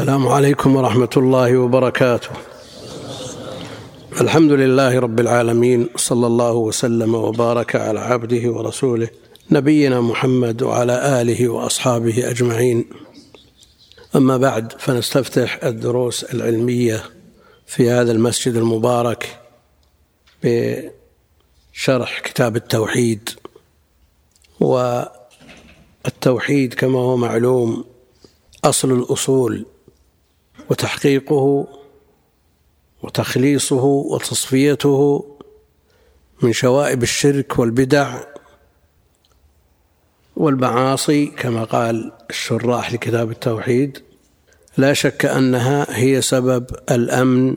السلام عليكم ورحمة الله وبركاته. الحمد لله رب العالمين صلى الله وسلم وبارك على عبده ورسوله نبينا محمد وعلى آله وأصحابه أجمعين. أما بعد فنستفتح الدروس العلمية في هذا المسجد المبارك بشرح كتاب التوحيد والتوحيد كما هو معلوم أصل الأصول وتحقيقه وتخليصه وتصفيته من شوائب الشرك والبدع والمعاصي كما قال الشراح لكتاب التوحيد. لا شك أنها هي سبب الأمن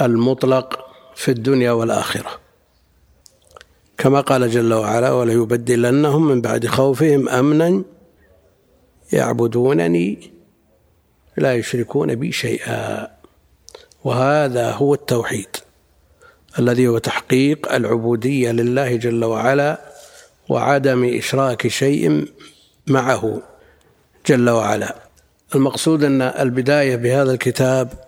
المطلق في الدنيا والآخرة. كما قال جل وعلا وليبدلنهم من بعد خوفهم أمنا يعبدونني لا يشركون بي شيئا. وهذا هو التوحيد الذي هو تحقيق العبودية لله جل وعلا وعدم إشراك شيء معه جل وعلا. المقصود أن البداية بهذا الكتاب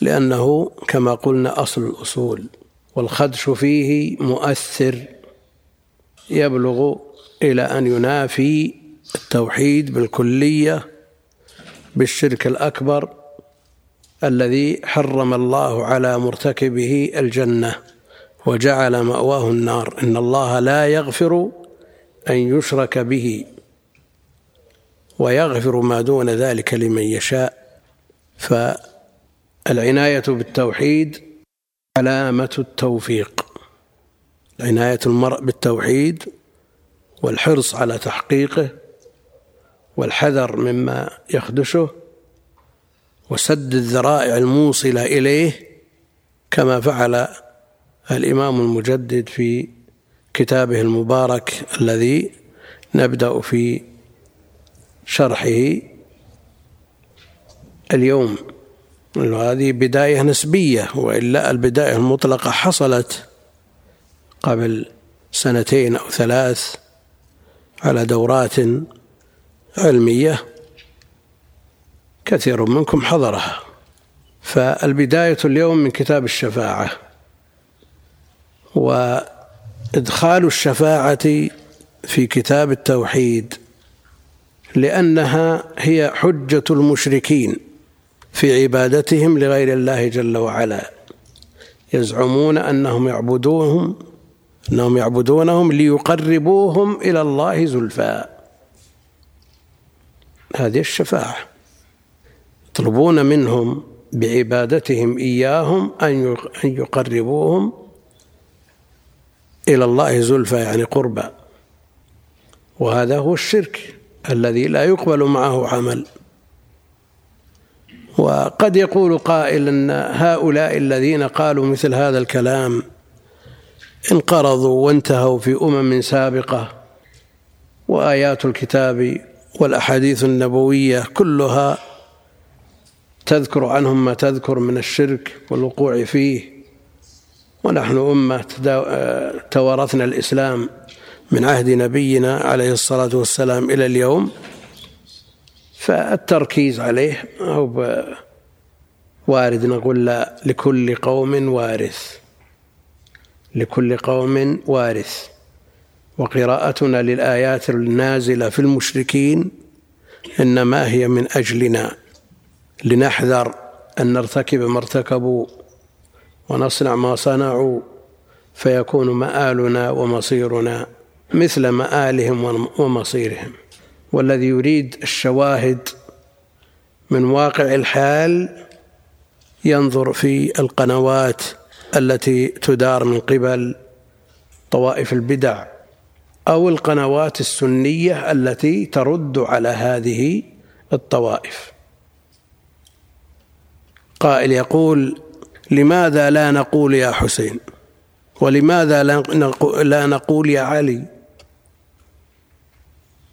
لأنه كما قلنا أصل الأصول والخدش فيه مؤثر يبلغ إلى أن ينافي التوحيد بالكلية بالشرك الأكبر الذي حرم الله على مرتكبه الجنة وجعل مأواه النار. إن الله لا يغفر أن يشرك به ويغفر ما دون ذلك لمن يشاء. فالعناية بالتوحيد علامة التوفيق. عنايه المرء بالتوحيد والحرص على تحقيقه والحذر مما يخدشه وسد الذرائع الموصلة إليه كما فعل الإمام المجدد في كتابه المبارك الذي نبدأ في شرحه اليوم. هذه بداية نسبية وإلا البداية المطلقة حصلت قبل سنتين أو ثلاث على دورات علمية كثير منكم حضرها. فالبداية اليوم من كتاب الشفاعة. وإدخال الشفاعة في كتاب التوحيد لأنها هي حجة المشركين في عبادتهم لغير الله جل وعلا. يزعمون أنهم يعبدوهم أنهم يعبدونهم ليقربوهم إلى الله زلفى. هذه الشفاعة. يطلبون منهم بعبادتهم إياهم أن يقربوهم إلى الله زلفى يعني قربا. وهذا هو الشرك الذي لا يقبل معه عمل. وقد يقول قائل إن هؤلاء الذين قالوا مثل هذا الكلام انقرضوا وانتهوا في أمم سابقة. وآيات الكتاب والأحاديث النبوية كلها تذكر عنهم ما تذكر من الشرك والوقوع فيه. ونحن أمة توارثنا الإسلام من عهد نبينا عليه الصلاة والسلام إلى اليوم. فالتركيز عليه هو وارد نقول لكل قوم وارث. لكل قوم وارث. وقراءتنا للآيات النازلة في المشركين إنما هي من أجلنا لنحذر أن نرتكب ما ارتكبوا ونصنع ما صنعوا فيكون مآلنا ومصيرنا مثل مآلهم ومصيرهم. والذي يريد الشواهد من واقع الحال ينظر في القنوات التي تدار من قبل طوائف البدع أو القنوات السنية التي ترد على هذه الطوائف. قائل يقول لماذا لا نقول يا حسين؟ ولماذا لا نقول يا علي؟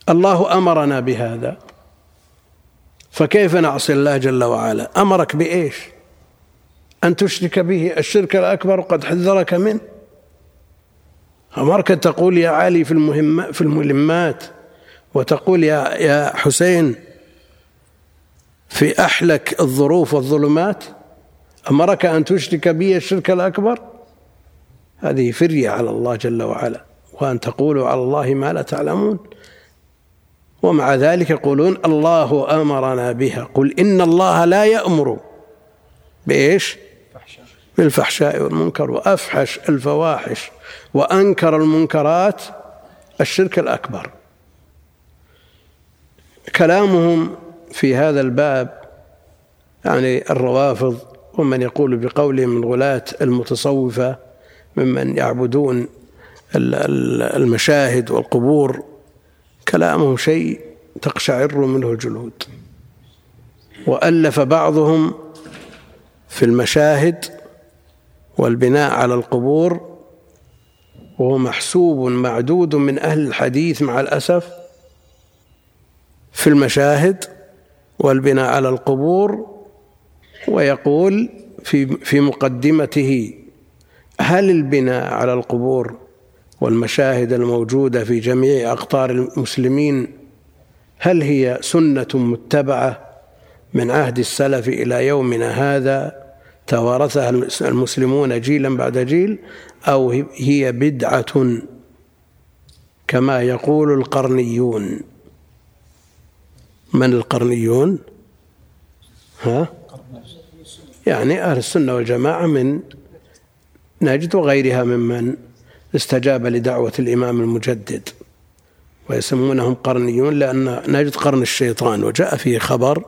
الله أمرنا بهذا. فكيف نعصي الله جل وعلا؟ أمرك بإيش؟ أن تشرك به. الشرك الأكبر قد حذرك منه. أمرك تقول يا علي في المهم في الملمات وتقول يا يا حسين في أحلك الظروف والظلمات أمرك أن تشرك بي الشرك الأكبر؟ هذه فرية على الله جل وعلا وأن تقولوا على الله ما لا تعلمون. ومع ذلك يقولون الله أمرنا بها قل إن الله لا يأمر بإيش؟ بالفحشاء والمنكر وأفحش الفواحش وأنكر المنكرات الشرك الأكبر. كلامهم في هذا الباب يعني الروافض ومن يقول بقولهم من غلاة المتصوفة ممن يعبدون المشاهد والقبور كلامه شيء تقشعر منه الجلود. وألف بعضهم في المشاهد والبناء على القبور وهو محسوب معدود من أهل الحديث مع الأسف في المشاهد والبناء على القبور ويقول في في مقدمته هل البناء على القبور والمشاهد الموجودة في جميع أقطار المسلمين هل هي سنة متبعة من عهد السلف إلى يومنا هذا؟ توارثها المسلمون جيلا بعد جيل أو هي بدعة كما يقول القرنيون. من القرنيون؟ ها؟ يعني أهل السنة والجماعة من نجد وغيرها ممن استجاب لدعوة الإمام المجدد ويسمونهم قرنيون لأن نجد قرن الشيطان وجاء فيه خبر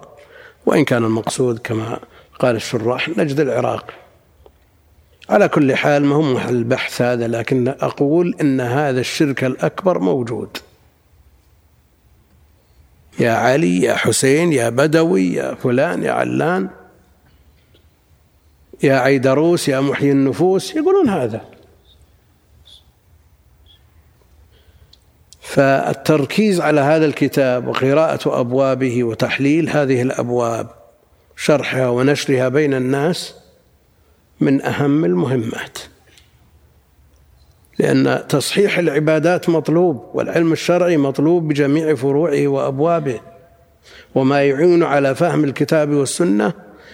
وإن كان المقصود كما قال الشراح نجد العراق. على كل حال ما هو محل البحث هذا لكن أقول إن هذا الشرك الأكبر موجود. يا علي يا حسين يا بدوي يا فلان يا علان يا عيدروس يا محيي النفوس يقولون هذا. فالتركيز على هذا الكتاب وقراءة أبوابه وتحليل هذه الأبواب شرحها ونشرها بين الناس من أهم المهمات. لأن تصحيح العبادات مطلوب والعلم الشرعي مطلوب بجميع فروعه وأبوابه وما يعين على فهم الكتاب والسنة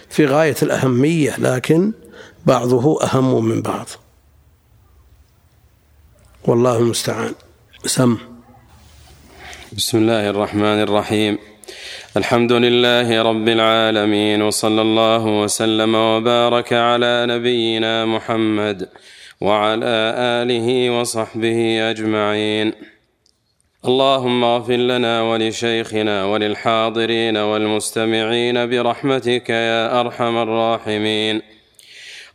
في غاية الأهمية لكن بعضه أهم من بعض. والله المستعان. سم. بسم الله الرحمن الرحيم. الحمد لله رب العالمين وصلى الله وسلم وبارك على نبينا محمد وعلى آله وصحبه أجمعين. اللهم اغفر لنا ولشيخنا وللحاضرين والمستمعين برحمتك يا أرحم الراحمين.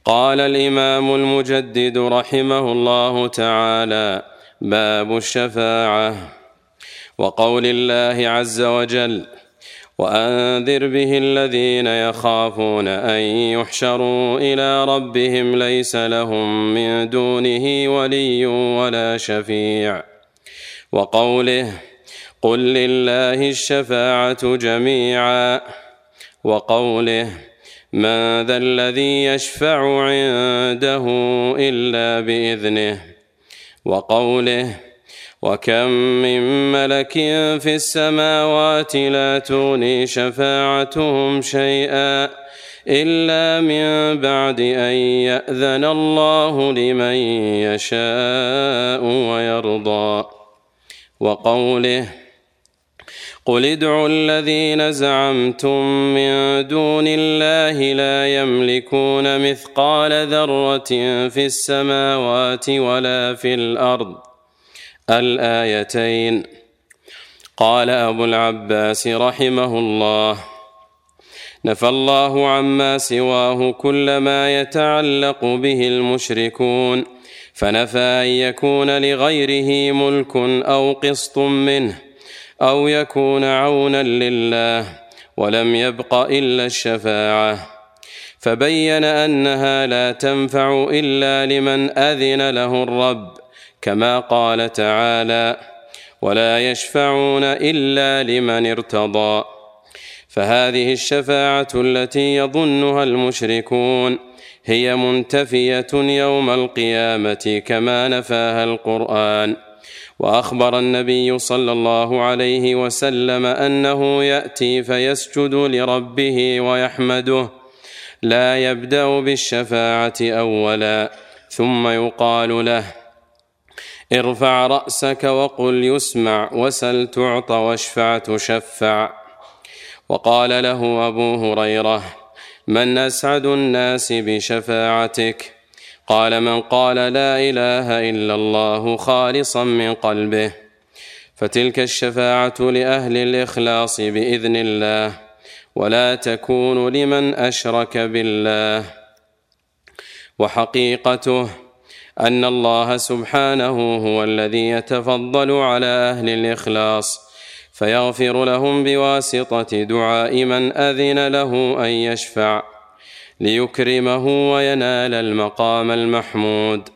قال الإمام المجدد رحمه الله تعالى باب الشفاعة. وقول الله عز وجل وأنذر به الذين يخافون أن يحشروا إلى ربهم ليس لهم من دونه ولي ولا شفيع. وقوله قل لله الشفاعة جميعا. وقوله من ذا الذي يشفع عنده إلا بإذنه. وقوله وكم من ملك في السماوات لا تغني شفاعتهم شيئا الا من بعد ان ياذن الله لمن يشاء ويرضى وقوله قل ادعوا الذين زعمتم من دون الله لا يملكون مثقال ذره في السماوات ولا في الأرض الآيتين. قال أبو العباس رحمه الله نفى الله عما سواه كل ما يتعلق به المشركون فنفى أن يكون لغيره ملك أو قسط منه أو يكون عونا لله ولم يبق إلا الشفاعة. فبين أنها لا تنفع إلا لمن أذن له الرب. كما قال تعالى ولا يشفعون إلا لمن ارتضى. فهذه الشفاعة التي يظنها المشركون هي منتفية يوم القيامة كما نفاها القرآن. وأخبر النبي صلى الله عليه وسلم أنه يأتي فيسجد لربه ويحمده. لا يبدأ بالشفاعة أولا ثم يقال له ارفع رأسك وقل يسمع وسل تعط واشفع تشفع. وقال له أبو هريرة من أسعد الناس بشفاعتك؟ قال من قال لا إله إلا الله خالصا من قلبه. فتلك الشفاعة لأهل الإخلاص بإذن الله ولا تكون لمن أشرك بالله. وحقيقته أن الله سبحانه هو الذي يتفضل على أهل الإخلاص فيغفر لهم بواسطة دعاء من أذن له أن يشفع ليكرمه وينال المقام المحمود.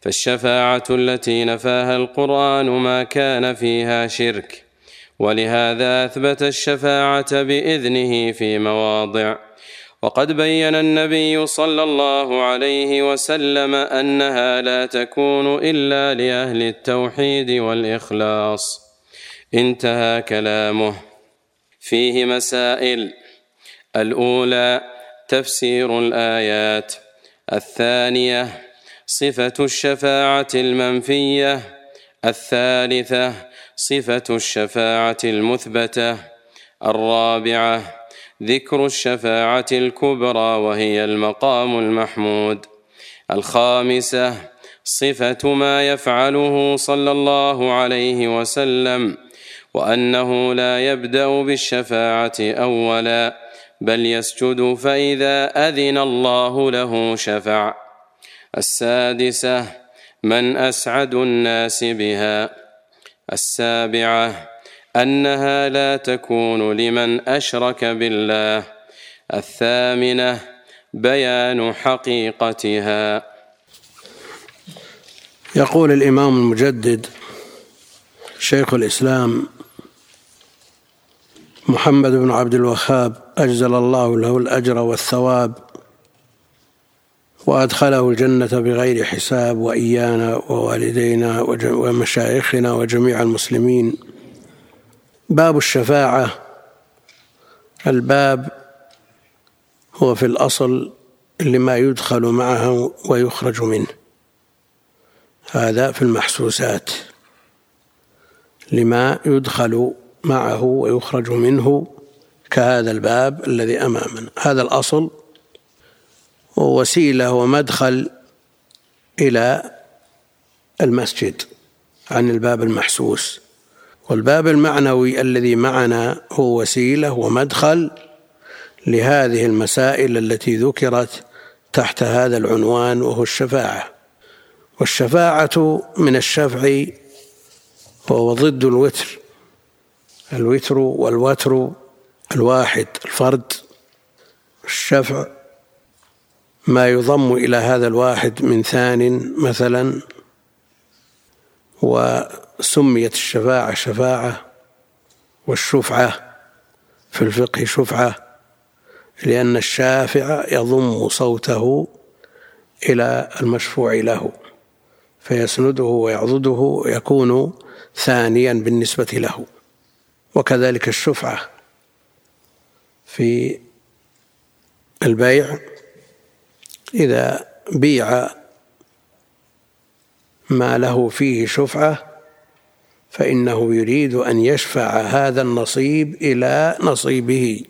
فالشفاعة التي نفاها القرآن ما كان فيها شرك ولهذا أثبت الشفاعة بإذنه في مواضع. وقد بين النبي صلى الله عليه وسلم أنها لا تكون إلا لأهل التوحيد والإخلاص. انتهى كلامه. فيه مسائل. الأولى تفسير الآيات. الثانية صفة الشفاعة المنفية. الثالثة صفة الشفاعة المثبتة. الرابعة ذكر الشفاعة الكبرى وهي المقام المحمود. الخامسة صفة ما يفعله صلى الله عليه وسلم وأنه لا يبدأ بالشفاعة أولا بل يسجد فإذا أذن الله له شفع. السادسة من أسعد الناس بها. السابعة أنها لا تكون لمن أشرك بالله. الثامنة بيان حقيقتها. يقول الإمام المجدد شيخ الإسلام محمد بن عبد الوهاب أجزل الله له الأجر والثواب وأدخله الجنة بغير حساب وإيانا ووالدينا ومشايخنا وجميع المسلمين. باب الشفاعة. الباب هو في الأصل لما يدخل معه ويخرج منه. هذا في المحسوسات. لما يدخل معه ويخرج منه كهذا الباب الذي أمامنا. هذا الأصل ووسيلة ومدخل إلى المسجد عن الباب المحسوس. والباب المعنوي الذي معنا هو وسيلة ومدخل لهذه المسائل التي ذكرت تحت هذا العنوان وهو الشفاعة. والشفاعة من الشفع وهو ضد الوتر الوتر والوتر الواحد الفرد. الشفع ما يضم إلى هذا الواحد من ثان مثلا و سميت الشفاعة شفاعة والشفعة في الفقه شفعة لأن الشافع يضم صوته إلى المشفوع له فيسنده ويعضده ويكون ثانيا بالنسبة له وكذلك الشفعة في البيع. إذا بيع ما له فيه شفعة فإنه يريد أن يشفع هذا النصيب إلى نصيبه.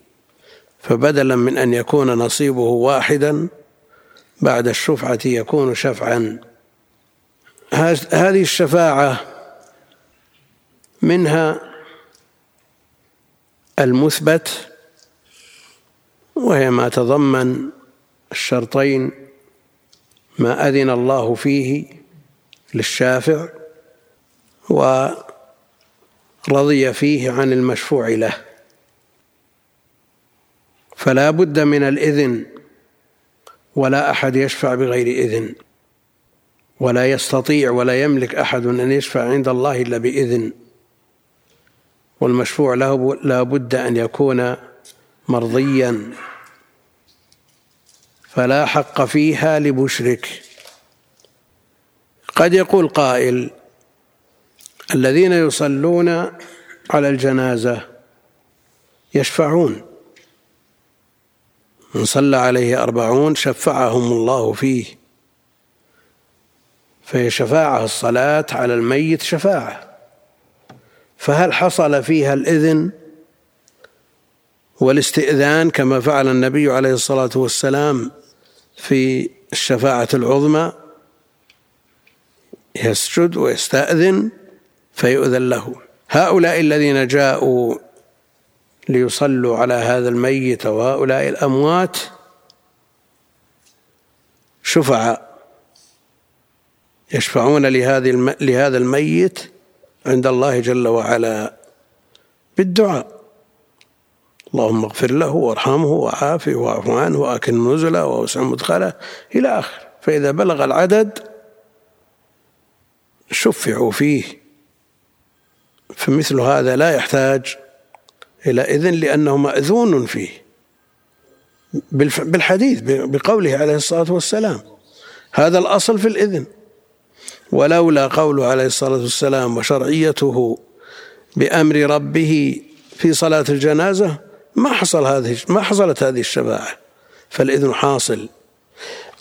فبدلا من أن يكون نصيبه واحدا بعد الشفعة يكون شفعا. هذه الشفاعة منها المثبت وهي ما تضمن الشرطين ما أذن الله فيه للشافع و رضي فيه عن المشفوع له. فلا بد من الإذن ولا أحد يشفع بغير إذن ولا يستطيع ولا يملك أحد أن يشفع عند الله إلا بإذن. والمشفوع له لا بد أن يكون مرضيا. فلا حق فيها لمشرك قد يقول قائل الذين يصلون على الجنازة يشفعون. من صلى عليه أربعون شفعهم الله فيه. فهي شفاعة الصلاة على الميت شفاعة. فهل حصل فيها الإذن والاستئذان كما فعل النبي عليه الصلاة والسلام في الشفاعة العظمى؟ يسجد ويستأذن فيؤذن له. هؤلاء الذين جاءوا ليصلوا على هذا الميت وهؤلاء الأموات شفعاء يشفعون لهذه لهذا الميت عند الله جل وعلا بالدعاء. اللهم اغفر له وارحمه وعافه واعف عنه وأكن نزله وأوسع مدخله إلى اخره فإذا بلغ العدد شفعوا فيه. فمثل هذا لا يحتاج إلى إذن لأنه مأذون فيه. بالحديث بقوله عليه الصلاة والسلام. هذا الأصل في الإذن. ولولا قوله عليه الصلاة والسلام وشرعيته بأمر ربه في صلاة الجنازة ما حصل هذه ما حصلت هذه الشفاعة فالإذن حاصل.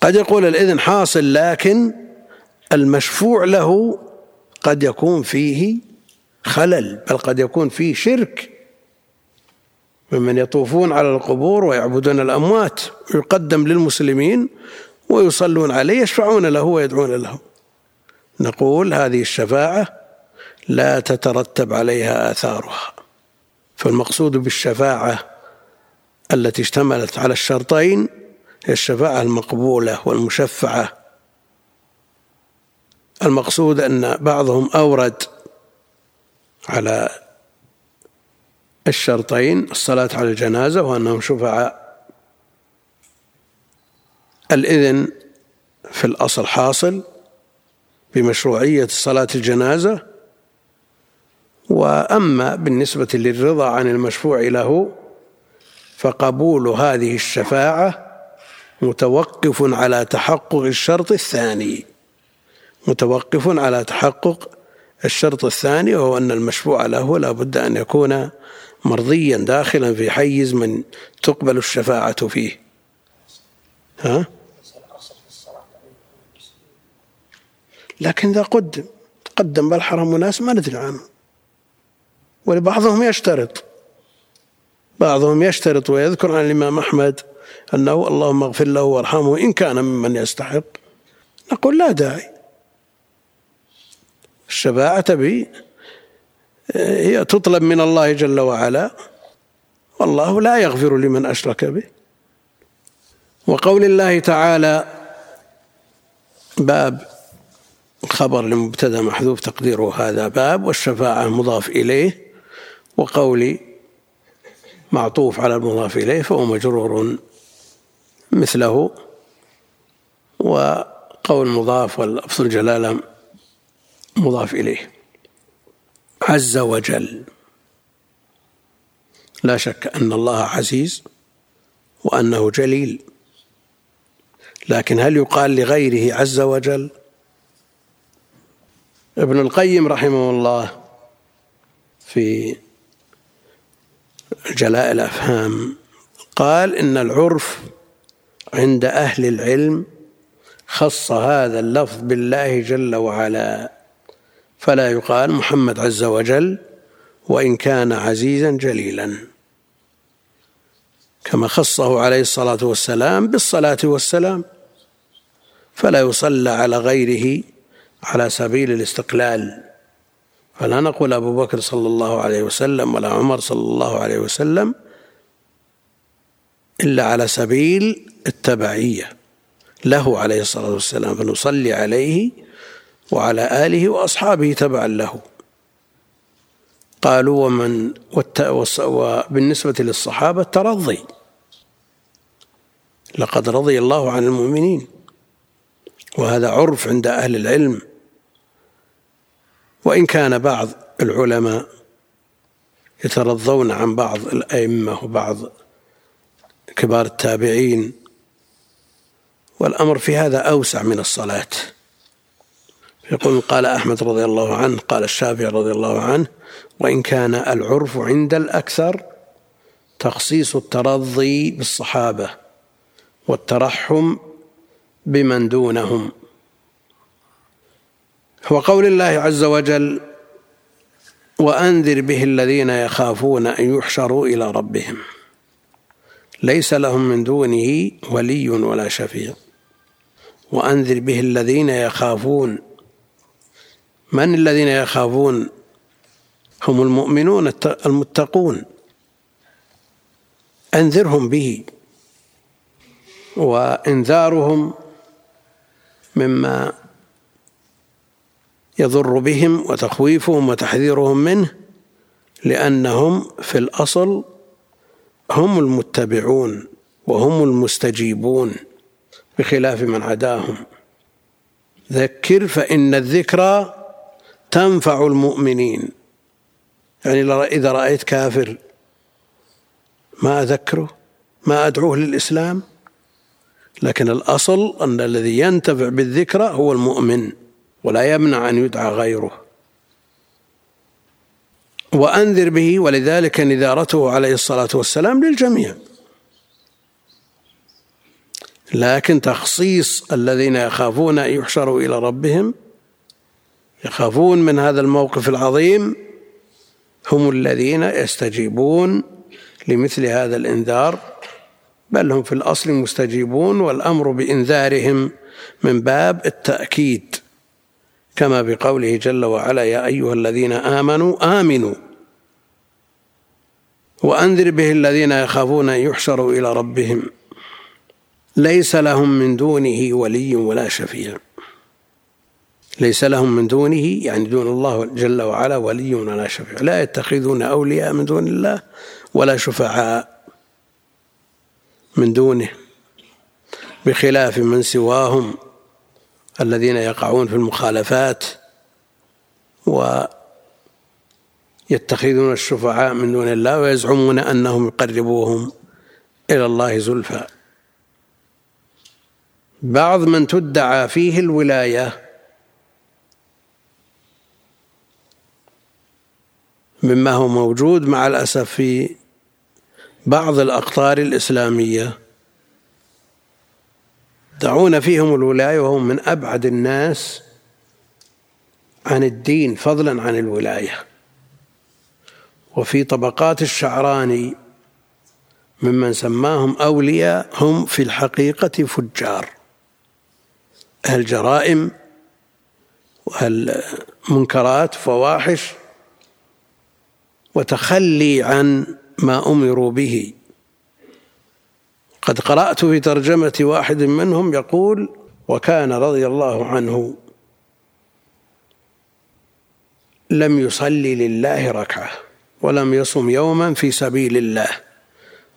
قد يقول الإذن حاصل لكن المشفوع له قد يكون فيه خلل بل قد يكون فيه شرك ممن يطوفون على القبور ويعبدون الأموات يقدم للمسلمين ويصلون عليه يشفعون له ويدعون له نقول هذه الشفاعة لا تترتب عليها آثارها. فالمقصود بالشفاعة التي اشتملت على الشرطين هي الشفاعة المقبولة والمشفعة. المقصود أن بعضهم أورد على الشرطين الصلاة على الجنازة وأنهم شفعاء. الإذن في الأصل حاصل بمشروعية صلاة الجنازة وأما بالنسبة للرضا عن المشفوع له فقبول هذه الشفاعة متوقف على تحقق الشرط الثاني متوقف على تحقق الشرط الثاني وهو أن المشفوع له لا بد أن يكون مرضيا داخلا في حيز من تقبل الشفاعة فيه. ها؟ لكن إذا قدم تقدم بالحرم وناس ما ندري عنه ولبعضهم يشترط. بعضهم يشترط ويذكر عن الإمام أحمد أنه اللهم اغفر له وارحمه إن كان ممن يستحق. نقول لا داعي. الشفاعة به هي تطلب من الله جل وعلا والله لا يغفر لمن أشرك به. وقول الله تعالى باب خبر لمبتدأ محذوف تقديره هذا باب والشفاعة مضاف إليه وقولي معطوف على المضاف إليه فهو مجرور مثله وقول مضاف واللفظ الجلالة مضاف إليه. عز وجل. لا شك أن الله عزيز وأنه جليل. لكن هل يقال لغيره عز وجل؟ ابن القيم رحمه الله في جلاء الأفهام قال إن العرف عند أهل العلم خص هذا اللفظ بالله جل وعلا. فلا يقال محمد عز وجل وإن كان عزيزا جليلا. كما خصه عليه الصلاة والسلام بالصلاة والسلام. فلا يصلى على غيره على سبيل الاستقلال. فلا نقول أبو بكر صلى الله عليه وسلم ولا عمر صلى الله عليه وسلم إلا على سبيل التبعية. له عليه الصلاة والسلام فنصلي عليه وعلى آله وأصحابه تبعا له. قالوا ومن وبالنسبة للصحابة ترضي لقد رضي الله عن المؤمنين. وهذا عرف عند أهل العلم. وإن كان بعض العلماء يترضون عن بعض الأئمة وبعض كبار التابعين. والأمر في هذا أوسع من الصلاة. يقول قال أحمد رضي الله عنه قال الشافعي رضي الله عنه وإن كان العرف عند الأكثر تخصيص الترضي بالصحابة والترحم بمن دونهم. وقول الله عز وجل وأنذر به الذين يخافون أن يحشروا إلى ربهم. ليس لهم من دونه ولي ولا شفيع. وأنذر به الذين يخافون من الذين يخافون؟ هم المؤمنون المتقون. أنذرهم به. وإنذارهم مما يضر بهم وتخويفهم وتحذيرهم منه لأنهم في الأصل هم المتبعون وهم المستجيبون بخلاف من عداهم. ذكر فإن الذكرى تنفع المؤمنين. يعني إذا رأيت كافر ما أذكره ما أدعوه للإسلام لكن الأصل أن الذي ينتفع بالذكرى هو المؤمن ولا يمنع أن يدعى غيره. وأنذر به ولذلك نذارته عليه الصلاة والسلام للجميع. لكن تخصيص الذين يخافون أن يحشروا إلى ربهم يخافون من هذا الموقف العظيم هم الذين يستجيبون لمثل هذا الإنذار بل هم في الأصل مستجيبون والأمر بإنذارهم من باب التأكيد كما بقوله جل وعلا يا أيها الذين آمنوا آمنوا. وأنذر به الذين يخافون أن يحشروا إلى ربهم. ليس لهم من دونه ولي ولا شفيع. ليس لهم من دونه يعني دون الله جل وعلا ولي ولا شفيع. لا يتخذون أولياء من دون الله ولا شفعاء من دونه بخلاف من سواهم الذين يقعون في المخالفات ويتخذون الشفعاء من دون الله ويزعمون أنهم يقربوهم إلى الله زلفى. بعض من تدعى فيه الولاية مما هو موجود مع الأسف في بعض الأقطار الإسلامية. دعون فيهم الولاية وهم من أبعد الناس عن الدين فضلا عن الولاية. وفي طبقات الشعراني ممن سماهم أولياء هم في الحقيقة فجار. أهل جرائم وأهل منكرات فواحش وتخلي عن ما أمروا به. قد قرأت في ترجمة واحد منهم يقول وكان رضي الله عنه لم يصلي لله ركعة ولم يصم يوما في سبيل الله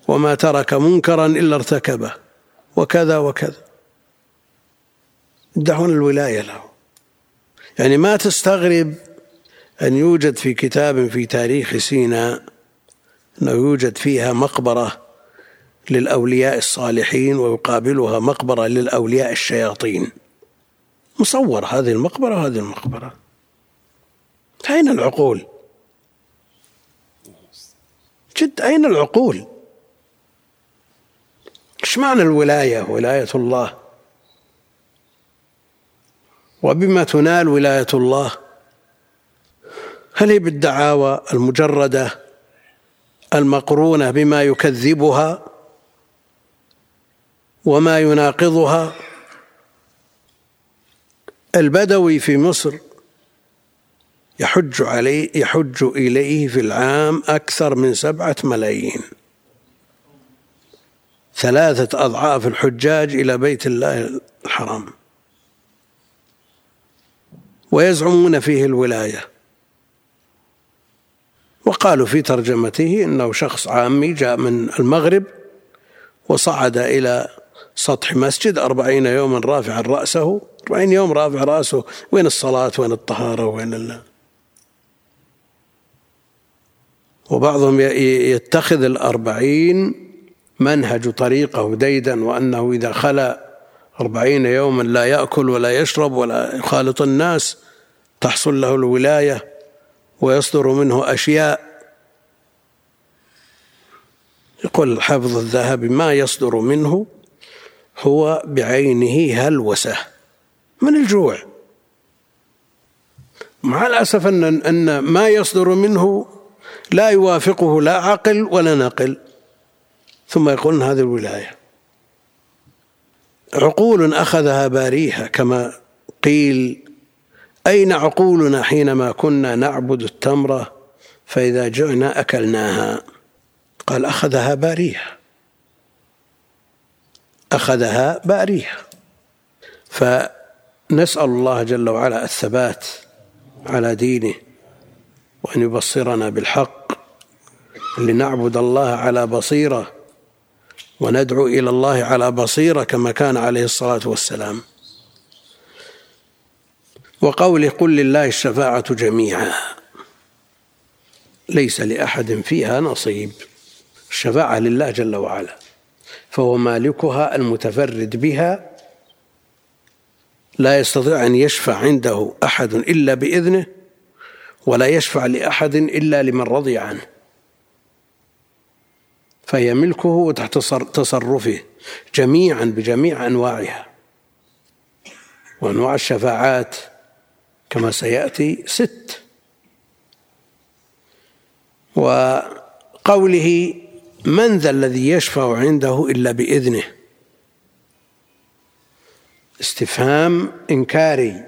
وما ترك منكرا إلا ارتكبه وكذا وكذا. يدعون الولاية له. يعني ما تستغرب أن يوجد في كتاب في تاريخ سيناء أنه يوجد فيها مقبرة للأولياء الصالحين ويقابلها مقبرة للأولياء الشياطين. مصور هذه المقبرة وهذه المقبرة. أين العقول؟ جد أين العقول؟ إيش معنى الولاية؟ ولاية الله. وبما تنال ولاية الله. هل هي بالدعاوى المجردة المقرونة بما يكذبها وما يناقضها؟ البدوي في مصر يحج عليه يحج إليه في العام أكثر من سبعة ملايين. ثلاثة أضعاف الحجاج إلى بيت الله الحرام. ويزعمون فيه الولاية. وقالوا في ترجمته إنه شخص عامي جاء من المغرب وصعد إلى سطح مسجد أربعين يوما رافعا رأسه. أربعين يوم رافع رأسه. وين الصلاة؟ وين الطهارة؟ وين الله وبعضهم يتخذ الأربعين منهج طريقه ديدا وأنه إذا خلا أربعين يوما لا يأكل ولا يشرب ولا يخالط الناس تحصل له الولاية. ويصدر منه أشياء. يقول الحافظ الذهبي ما يصدر منه هو بعينه هلوسة من الجوع. مع الأسف أن أن ما يصدر منه لا يوافقه لا عقل ولا نقل. ثم يقولون هذه الولاية. عقول أخذها باريها كما قيل أين عقولنا حينما كنا نعبد التمرة فإذا جعنا أكلناها؟ قال أخذها باريها أخذها باريها فنسأل الله جل وعلا الثبات على دينه وأن يبصرنا بالحق لنعبد الله على بصيرة وندعو إلى الله على بصيرة كما كان عليه الصلاة والسلام. وقوله قل لله الشفاعة جميعا. ليس لأحد فيها نصيب. الشفاعة لله جل وعلا. فهو مالكها المتفرد بها. لا يستطيع أن يشفع عنده أحد إلا بإذنه ولا يشفع لأحد إلا لمن رضي عنه. فهي ملكه وتحت تصرفه جميعا بجميع أنواعها. وأنواع الشفاعات كما سيأتي ست. وقوله من ذا الذي يشفع عنده إلا بإذنه. استفهام إنكاري.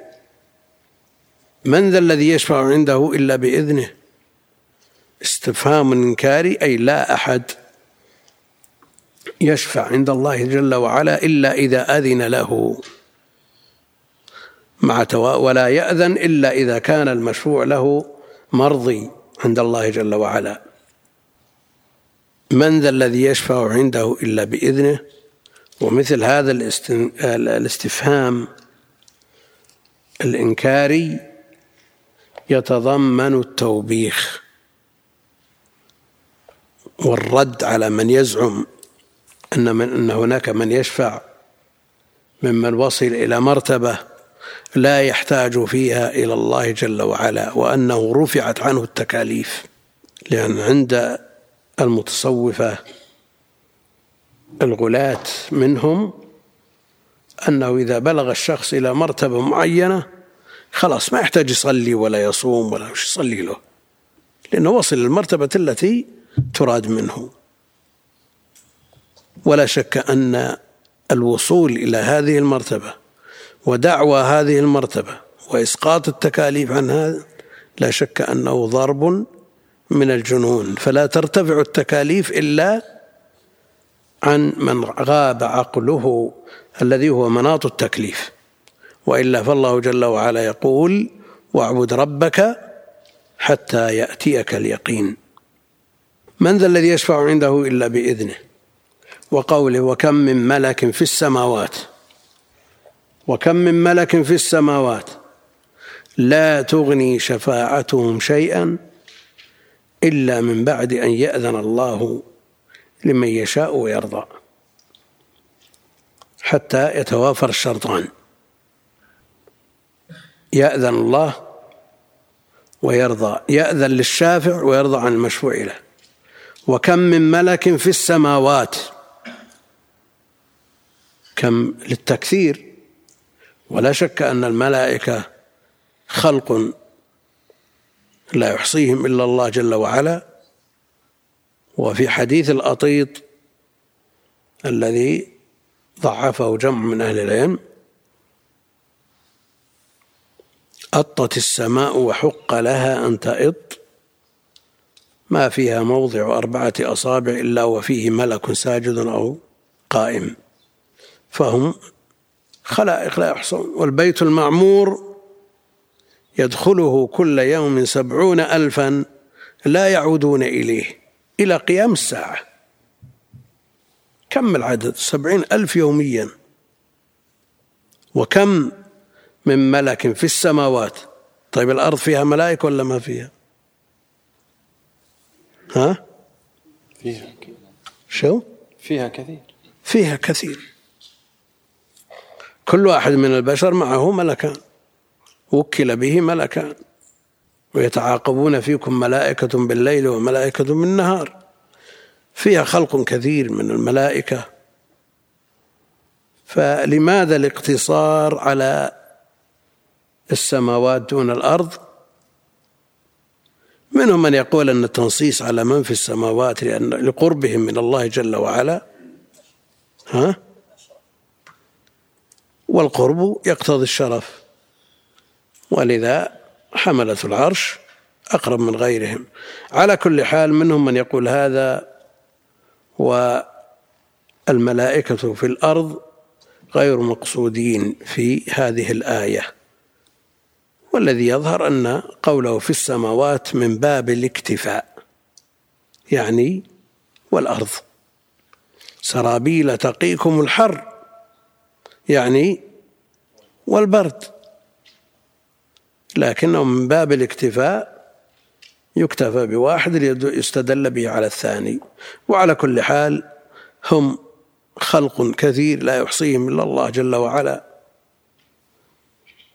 من ذا الذي يشفع عنده إلا بإذنه. استفهام إنكاري أي لا أحد يشفع عند الله جل وعلا إلا إذا أذن له. مع ولا يأذن إلا إذا كان المشفوع له مرضي عند الله جل وعلا. من ذا الذي يشفع عنده إلا بإذنه؟ ومثل هذا الاستفهام الإنكاري يتضمن التوبيخ والرد على من يزعم أن من أن هناك من يشفع ممن وصل إلى مرتبة لا يحتاج فيها إلى الله جل وعلا وأنه رفعت عنه التكاليف لأن عند المتصوفة الغلاة منهم أنه إذا بلغ الشخص إلى مرتبة معينة خلاص ما يحتاج يصلي ولا يصوم ولا وش يصلي له لأنه وصل للمرتبة التي تراد منه. ولا شك أن الوصول إلى هذه المرتبة ودعوى هذه المرتبة وإسقاط التكاليف عن هذا لا شك أنه ضرب من الجنون. فلا ترتفع التكاليف إلا عن من غاب عقله الذي هو مناط التكليف. وإلا فالله جل وعلا يقول واعبد ربك حتى يأتيك اليقين من ذا الذي يشفع عنده إلا بإذنه؟ وقوله وكم من ملك في السماوات وكم من ملك في السماوات لا تغني شفاعتهم شيئا إلا من بعد أن يأذن الله لمن يشاء ويرضى. حتى يتوافر الشرطان. يأذن الله ويرضى. يأذن للشافع ويرضى عن المشفوع له. وكم من ملك في السماوات. كم للتكثير. ولا شك أن الملائكة خلق لا يحصيهم إلا الله جل وعلا. وفي حديث الأطيط الذي ضعفه جمع من أهل العلم أطت السماء وحق لها أن تئط ما فيها موضع أربعة أصابع إلا وفيه ملك ساجد أو قائم. فهم خلائق لا يحصون والبيت المعمور يدخله كل يوم سبعون ألفا لا يعودون إليه إلى قيام الساعة. كم العدد؟ سبعين ألف يوميا. وكم من ملك في السماوات؟ طيب الأرض فيها ملائكة ولا ما فيها؟ ها؟ فيها شو؟ فيها كثير. فيها كثير. كل واحد من البشر معه ملكان. وكل به ملكان. ويتعاقبون فيكم ملائكة بالليل وملائكة بالنهار. فيها خلق كثير من الملائكة. فلماذا الاقتصار على السماوات دون الأرض؟ منهم من يقول أن التنصيص على من في السماوات لأن لقربهم من الله جل وعلا. ها؟ والقرب يقتضي الشرف. ولذا حملة العرش أقرب من غيرهم. على كل حال منهم من يقول هذا والملائكة في الأرض غير مقصودين في هذه الآية. والذي يظهر أن قوله في السماوات من باب الاكتفاء يعني والأرض. سرابيل تقيكم الحر يعني والبرد. لكنه من باب الاكتفاء يكتفى بواحد يستدل به على الثاني. وعلى كل حال هم خلق كثير لا يحصيهم إلا الله جل وعلا.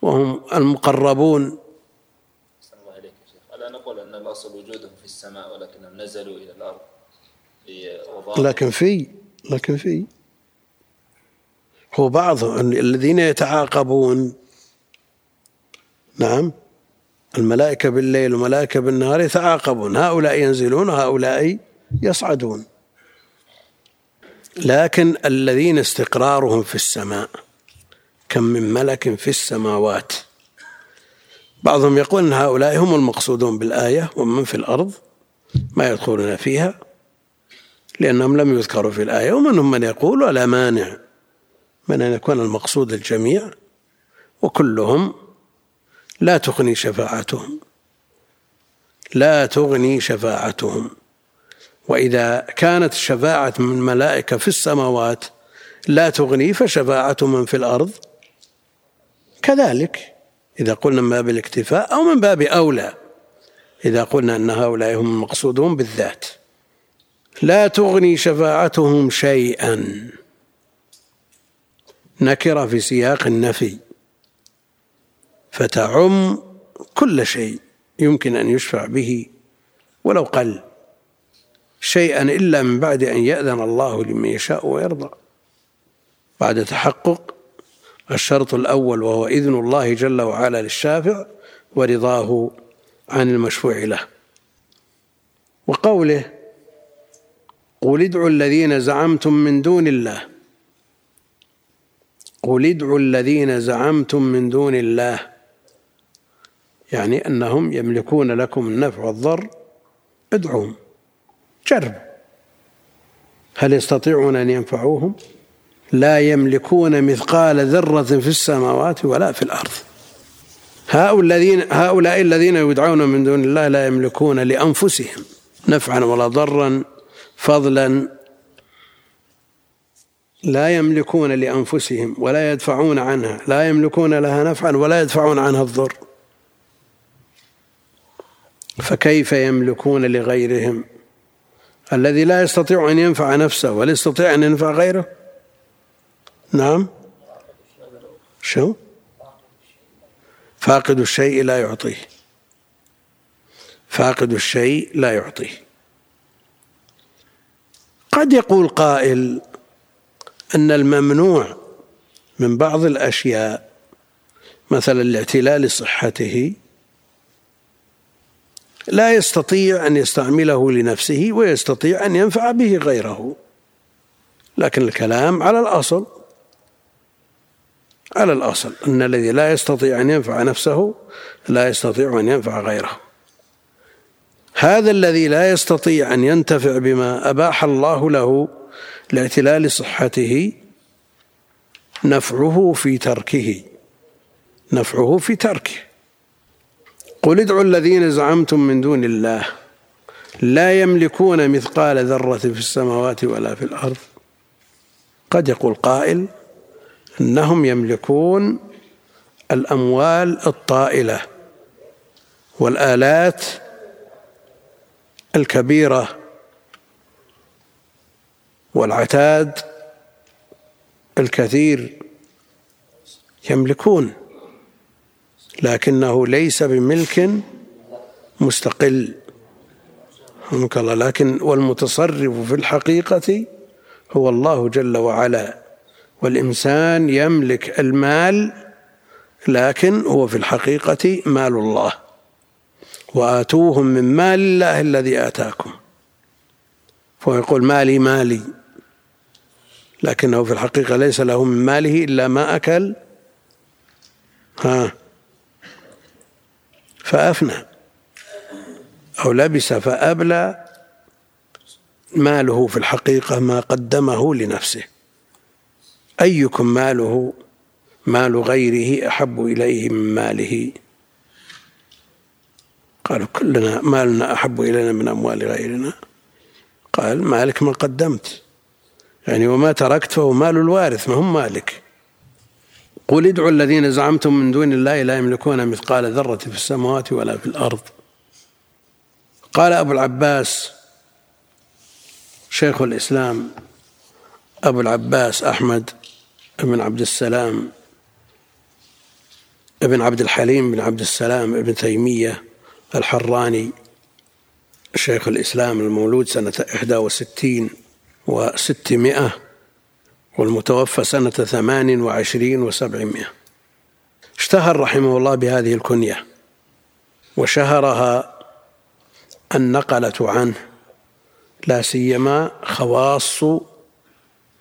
وهم المقربون. الله عليك شيخ. ألا نقول أن الأصل وجودهم في السماء ولكنهم نزلوا إلى الأرض لكن في لكن في هو بعض الذين يتعاقبون. نعم. الملائكة بالليل والملائكة بالنهار يتعاقبون. هؤلاء ينزلون وهؤلاء يصعدون. لكن الذين استقرارهم في السماء كم من ملك في السماوات. بعضهم يقول إن هؤلاء هم المقصودون بالآية ومن في الأرض ما يدخلون فيها لأنهم لم يذكروا في الآية ومنهم من يقول ولا مانع. من أن يكون المقصود الجميع وكلهم لا تغني شفاعتهم. لا تغني شفاعتهم. وإذا كانت الشفاعة من الملائكة في السماوات لا تغني فشفاعة من في الأرض كذلك. إذا قلنا من باب الاكتفاء أو من باب أولى إذا قلنا أن هؤلاء هم المقصودون بالذات. لا تغني شفاعتهم شيئا. نكرة في سياق النفي فتعم كل شيء يمكن أن يشفع به ولو قل شيئا إلا من بعد أن يأذن الله لمن يشاء ويرضى. بعد تحقق الشرط الأول وهو إذن الله جل وعلا للشافع ورضاه عن المشفوع له. وقوله قل ادعوا الذين زعمتم من دون الله قل ادعوا الذين زعمتم من دون الله. يعني أنهم يملكون لكم النفع والضر ادعوهم. جرب. هل يستطيعون أن ينفعوهم؟ لا يملكون مثقال ذرة في السماوات ولا في الأرض. هؤلاء الذين هؤلاء الذين يدعون من دون الله لا يملكون لأنفسهم نفعا ولا ضرا فضلا لا يملكون لأنفسهم ولا يدفعون عنها لا يملكون لها نفعا ولا يدفعون عنها الضر. فكيف يملكون لغيرهم؟ الذي لا يستطيع أن ينفع نفسه ولا يستطيع أن ينفع غيره؟ نعم. شو؟ فاقد الشيء لا يعطيه. فاقد الشيء لا يعطيه. قد يقول قائل أن الممنوع من بعض الأشياء مثلا الاعتلال صحته لا يستطيع أن يستعمله لنفسه ويستطيع أن ينفع به غيره. لكن الكلام على الأصل على الأصل أن الذي لا يستطيع أن ينفع نفسه لا يستطيع أن ينفع غيره. هذا الذي لا يستطيع أن ينتفع بما أباح الله له لإعتلال صحته نفعه في تركه نفعه في تركه. قل ادعوا الذين زعمتم من دون الله لا يملكون مثقال ذرة في السماوات ولا في الأرض. قد يقول قائل إنهم يملكون الأموال الطائلة والآلات الكبيرة والعتاد الكثير يملكون لكنه ليس بملك مستقل. الله. لكن والمتصرف في الحقيقة هو الله جل وعلا. والإنسان يملك المال لكن هو في الحقيقة مال الله. وآتوهم من مال الله الذي آتاكم. فهو يقول مالي مالي. لكنه في الحقيقة ليس له من ماله إلا ما أكل. ها. فأفنى. أو لبس فأبلى ماله في الحقيقة ما قدمه لنفسه. أيكم ماله؟ مال غيره أحب إليه من ماله. قالوا كلنا مالنا أحب إلينا من أموال غيرنا. قال مالك ما قدمت. يعني وما تركت فهو مال الوارث ما هم مالك. قل ادعوا الذين زعمتم من دون الله لا يملكون مثقال ذرة في السماوات ولا في الأرض. قال أبو العباس شيخ الإسلام أبو العباس أحمد بن عبد السلام ابن عبد الحليم بن عبد السلام ابن تيمية الحراني شيخ الإسلام المولود سنة 61 وستمائة والمتوفى سنة ثمان وعشرين وسبعمائة. اشتهر رحمه الله بهذه الكنية وشهرها النقلة عنه لا سيما خواص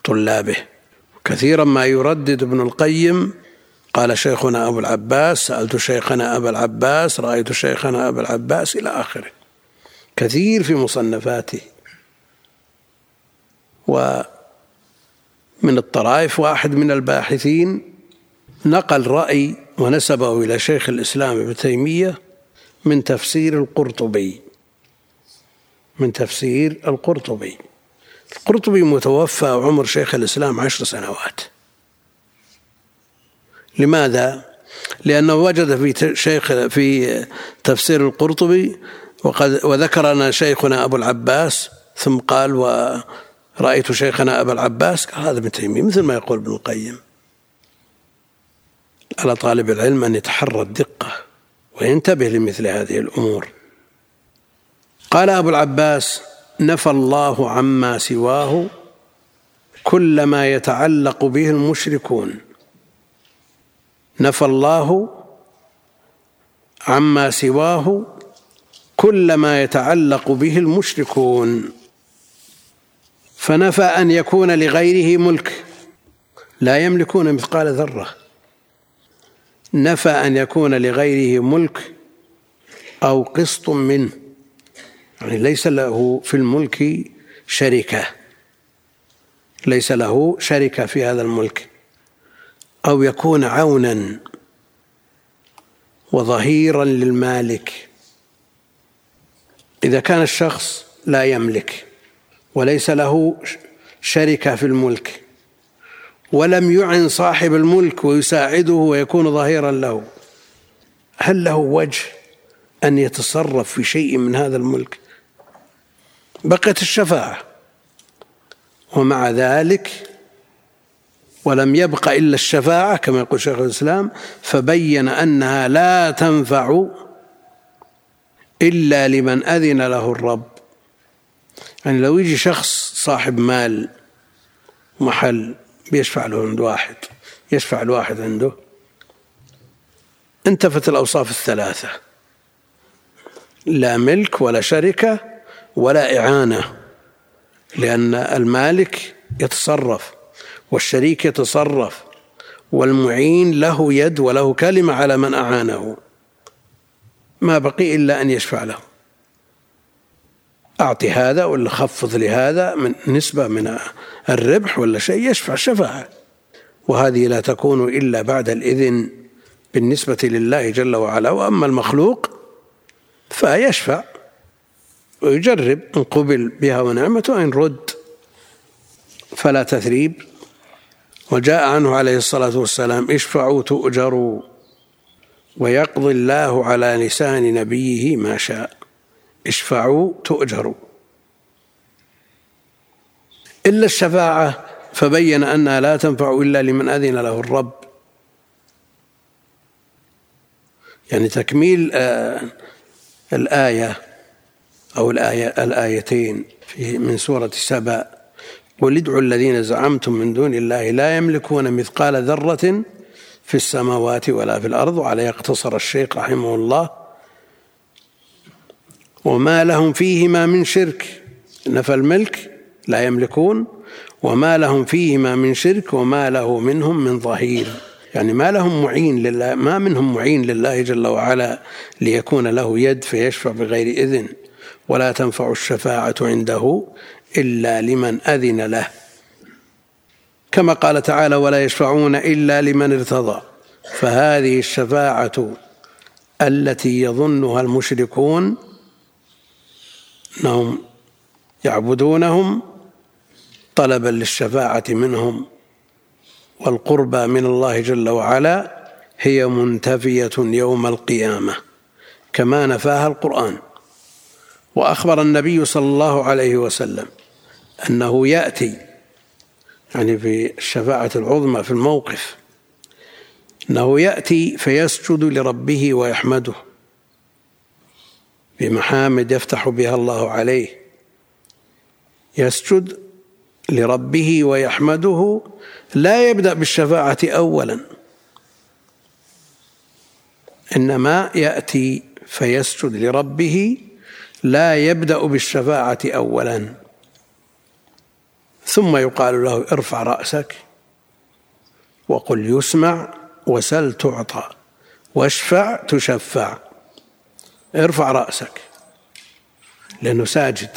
طلابه. كثيرا ما يردد ابن القيم قال شيخنا أبو العباس سألت شيخنا أبا العباس رأيت شيخنا أبا العباس إلى آخره. كثير في مصنفاته. ومن الطرائف واحد من الباحثين نقل رأي ونسبه إلى شيخ الإسلام ابن تيمية من تفسير القرطبي. من تفسير القرطبي. القرطبي متوفى عمر شيخ الإسلام عشر سنوات. لماذا؟ لأنه وجد في شيخ في تفسير القرطبي وقد وذكرنا شيخنا أبو العباس ثم قال ورأيت شيخنا أبا العباس قال هذا ابن تيمية مثل ما يقول ابن القيم. على طالب العلم أن يتحرى الدقة وينتبه لمثل هذه الأمور. قال أبو العباس نفى الله عما سواه كل ما يتعلق به المشركون. نفى الله عما سواه كل ما يتعلق به المشركون. فنفى أن يكون لغيره ملك. لا يملكون مثقال ذرة. نفى أن يكون لغيره ملك أو قسط منه. يعني ليس له في الملك شركة. ليس له شركة في هذا الملك. أو يكون عونا وظهيرا للمالك. إذا كان الشخص لا يملك. وليس له شركة في الملك ولم يعن صاحب الملك ويساعده ويكون ظهيرا له. هل له وجه أن يتصرف في شيء من هذا الملك؟ بقيت الشفاعة ومع ذلك ولم يبق إلا الشفاعة كما يقول شيخ الإسلام فبين أنها لا تنفع إلا لمن أذن له الرب. يعني لو يجي شخص صاحب مال محل بيشفع له عند واحد يشفع الواحد عنده انتفت الأوصاف الثلاثة. لا ملك ولا شركة ولا إعانة لأن المالك يتصرف والشريك يتصرف والمعين له يد وله كلمة على من أعانه. ما بقي إلا أن يشفع له. أعطي هذا ولا خفض لهذا من نسبة من الربح ولا شيء يشفع شفاعة. وهذه لا تكون إلا بعد الإذن بالنسبة لله جل وعلا وأما المخلوق فيشفع ويجرب إن قبل بها ونعمة وإن رد. فلا تثريب. وجاء عنه عليه الصلاة والسلام اشفعوا تؤجروا ويقضي الله على لسان نبيه ما شاء. اشفعوا تؤجروا. إلا الشفاعة فبين أنها لا تنفع إلا لمن أذن له الرب. يعني تكميل آه، الآية أو الآية الآيتين في من سورة سبأ قل ادعوا الذين زعمتم من دون الله لا يملكون مثقال ذرة في السماوات ولا في الأرض وعليه اقتصر الشيخ رحمه الله. وما لهم فيهما من شرك. نفى الملك لا يملكون وما لهم فيهما من شرك وما له منهم من ظهير. يعني ما لهم معين لله ما منهم معين لله جل وعلا ليكون له يد فيشفع بغير إذن. ولا تنفع الشفاعة عنده إلا لمن أذن له. كما قال تعالى ولا يشفعون إلا لمن ارتضى فهذه الشفاعة التي يظنها المشركون أنهم يعبدونهم طلبا للشفاعة منهم والقربى من الله جل وعلا هي منتفية يوم القيامة كما نفاها القرآن. وأخبر النبي صلى الله عليه وسلم أنه يأتي يعني في الشفاعة العظمى في الموقف أنه يأتي فيسجد لربه ويحمده. بمحامد يفتح بها الله عليه. يسجد لربه ويحمده. لا يبدأ بالشفاعة أولا. إنما يأتي فيسجد لربه. لا يبدأ بالشفاعة أولا. ثم يقال له ارفع رأسك وقل يسمع وسل تعطى واشفع تشفع. ارفع رأسك لأنه ساجد.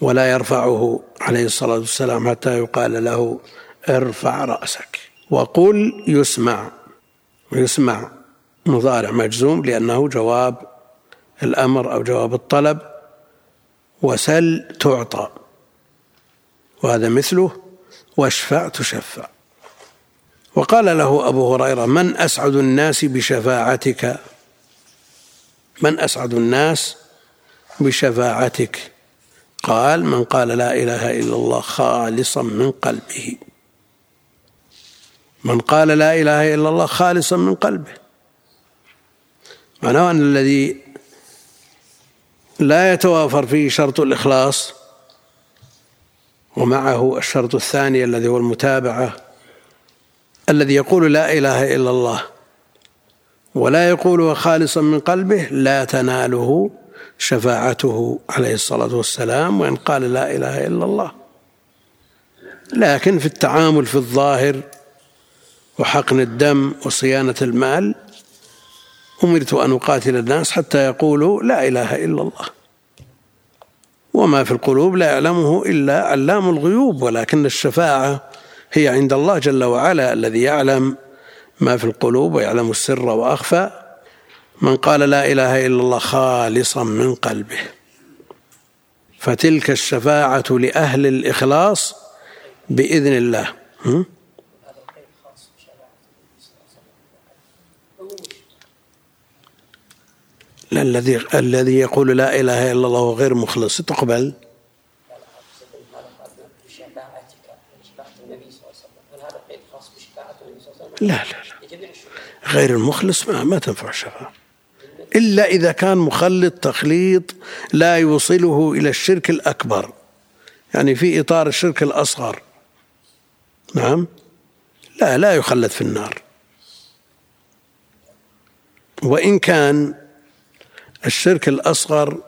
ولا يرفعه عليه الصلاة والسلام حتى يقال له ارفع رأسك. وقل يسمع. يسمع مضارع مجزوم لأنه جواب الأمر أو جواب الطلب. وسل تعطى. وهذا مثله واشفع تشفع. وقال له أبو هريرة من أسعد الناس بشفاعتك؟ من أسعد الناس بشفاعتك؟ قال من قال لا إله إلا الله خالصا من قلبه. من قال لا إله إلا الله خالصا من قلبه. معناه أن الذي لا يتوافر فيه شرط الإخلاص ومعه الشرط الثاني الذي هو المتابعة الذي يقول لا إله إلا الله. ولا يقولها خالصا من قلبه لا تناله شفاعته عليه الصلاة والسلام وإن قال لا إله إلا الله. لكن في التعامل في الظاهر وحقن الدم وصيانة المال أمرت أن أقاتل الناس حتى يقولوا لا إله إلا الله. وما في القلوب لا يعلمه إلا علام الغيوب ولكن الشفاعة هي عند الله جل وعلا الذي يعلم ما في القلوب ويعلم السر وأخفى من قال لا إله إلا الله خالصا من قلبه. فتلك الشفاعة لأهل الإخلاص بإذن الله. الذي الذي يقول لا إله إلا الله غير مخلص تقبل؟ لا لا. غير المخلص ما, ما تنفع الشفاعة إلا إذا كان مخلط تخليط لا يوصله إلى الشرك الأكبر. يعني في إطار الشرك الأصغر. نعم؟ لا لا يخلد في النار. وإن كان الشرك الأصغر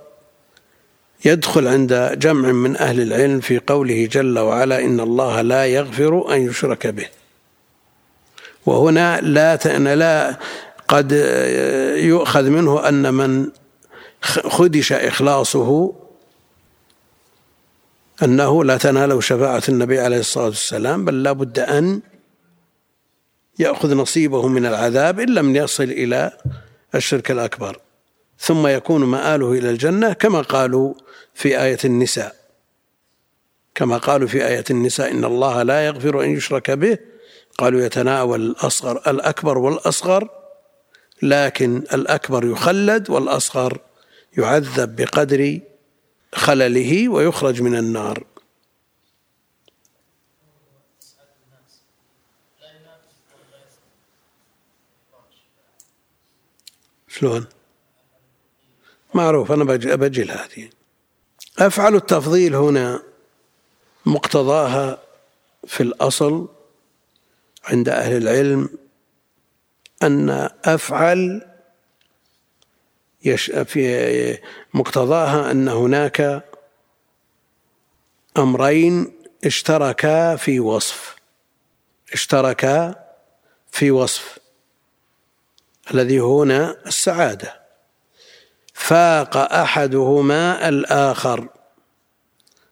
يدخل عند جمع من أهل العلم في قوله جل وعلا إن الله لا يغفر أن يشرك به. وهنا لا لا قد يؤخذ منه أن من خدش إخلاصه أنه لا تناله شفاعة النبي عليه الصلاة والسلام بل لا بد أن يأخذ نصيبه من العذاب إن لم يصل إلى الشرك الأكبر. ثم يكون مآله إلى الجنة كما قالوا في آية النساء. كما قالوا في آية النساء إن الله لا يغفر أن يشرك به قالوا يتناول الأصغر الأكبر والأصغر لكن الأكبر يخلد والأصغر يعذب بقدر خلله ويخرج من النار. شلون؟ معروف أنا بجل هذه أفعل التفضيل هنا مقتضاها في الأصل عند أهل العلم أن أفعل يش في مقتضاها أن هناك أمرين اشتركا في وصف اشتركا في وصف الذي هنا السعادة. فاق أحدهما الآخر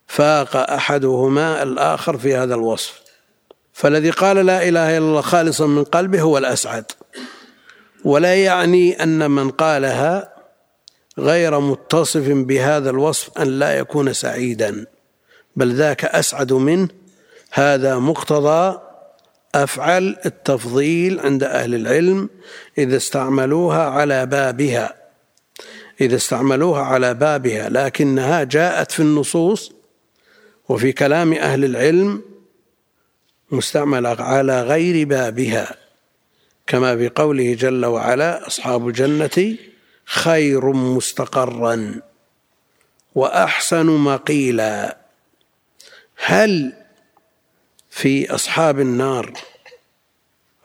فاق أحدهما الآخر في هذا الوصف. فالذي قال لا إله إلا الله خالصا من قلبه هو الأسعد. ولا يعني أن من قالها غير متصف بهذا الوصف أن لا يكون سعيدا بل ذاك أسعد منه هذا مقتضى أفعل التفضيل عند أهل العلم إذا استعملوها على بابها. إذا استعملوها على بابها لكنها جاءت في النصوص وفي كلام أهل العلم مستعملة على غير بابها كما بقوله جل وعلا أصحاب الجنة خير مستقرا وأحسن مقيلا. هل في أصحاب النار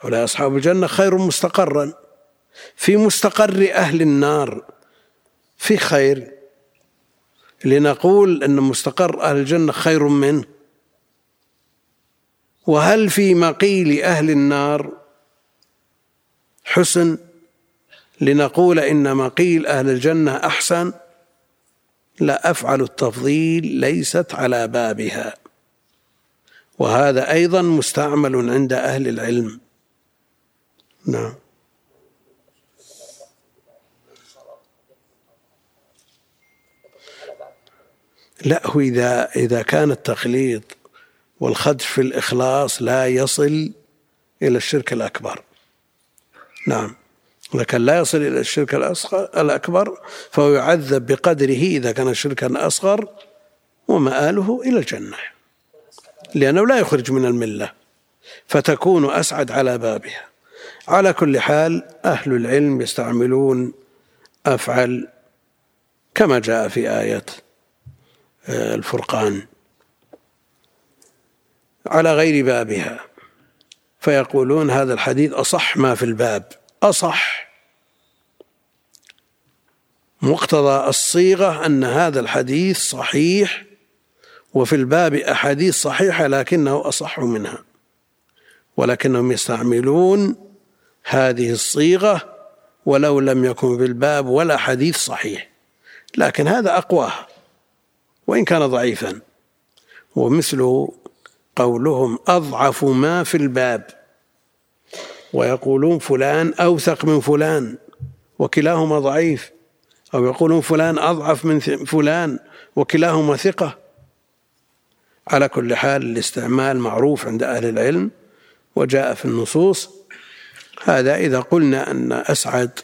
ولا أصحاب الجنة خير مستقرا؟ في مستقر أهل النار في خير؟ لنقول أن مستقر أهل الجنة خير منه. وهل في مقيل أهل النار حسن لنقول إن مقيل أهل الجنة أحسن؟ لا أفعل التفضيل ليست على بابها. وهذا أيضا مستعمل عند أهل العلم. نعم. لا هو إذا إذا كان التخليط والخدش في الإخلاص لا يصل إلى الشرك الأكبر. نعم. لكن لا يصل إلى الشرك الأكبر فهو يعذب بقدره إذا كان شركا أصغر ومآله إلى الجنة. لأنه لا يخرج من الملة. فتكون أسعد على بابها. على كل حال أهل العلم يستعملون أفعل كما جاء في آية آه، الفرقان. على غير بابها. فيقولون هذا الحديث أصح ما في الباب. أصح. مقتضى الصيغة أن هذا الحديث صحيح وفي الباب أحاديث صحيحة لكنه أصح منها. ولكنهم يستعملون هذه الصيغة ولو لم يكن في الباب ولا حديث صحيح. لكن هذا أقواها وإن كان ضعيفا. ومثله قولهم أضعف ما في الباب. ويقولون فلان أوثق من فلان وكلاهما ضعيف. أو يقولون فلان أضعف من فلان وكلاهما ثقة. على كل حال الاستعمال معروف عند أهل العلم وجاء في النصوص. هذا إذا قلنا أن أسعد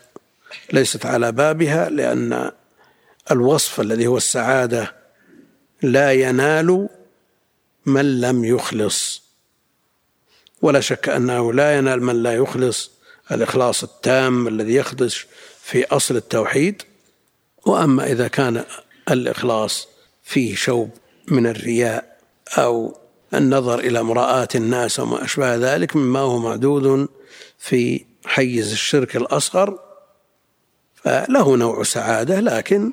ليست على بابها لأن الوصف الذي هو السعادة لا ينال من لم يخلص. ولا شك أنه لا ينال من لا يخلص الإخلاص التام الذي يخدش في أصل التوحيد. وأما إذا كان الإخلاص فيه شوب من الرياء أو النظر إلى مراءة الناس وما أشبه ذلك مما هو معدود في حيز الشرك الأصغر فله نوع سعادة لكن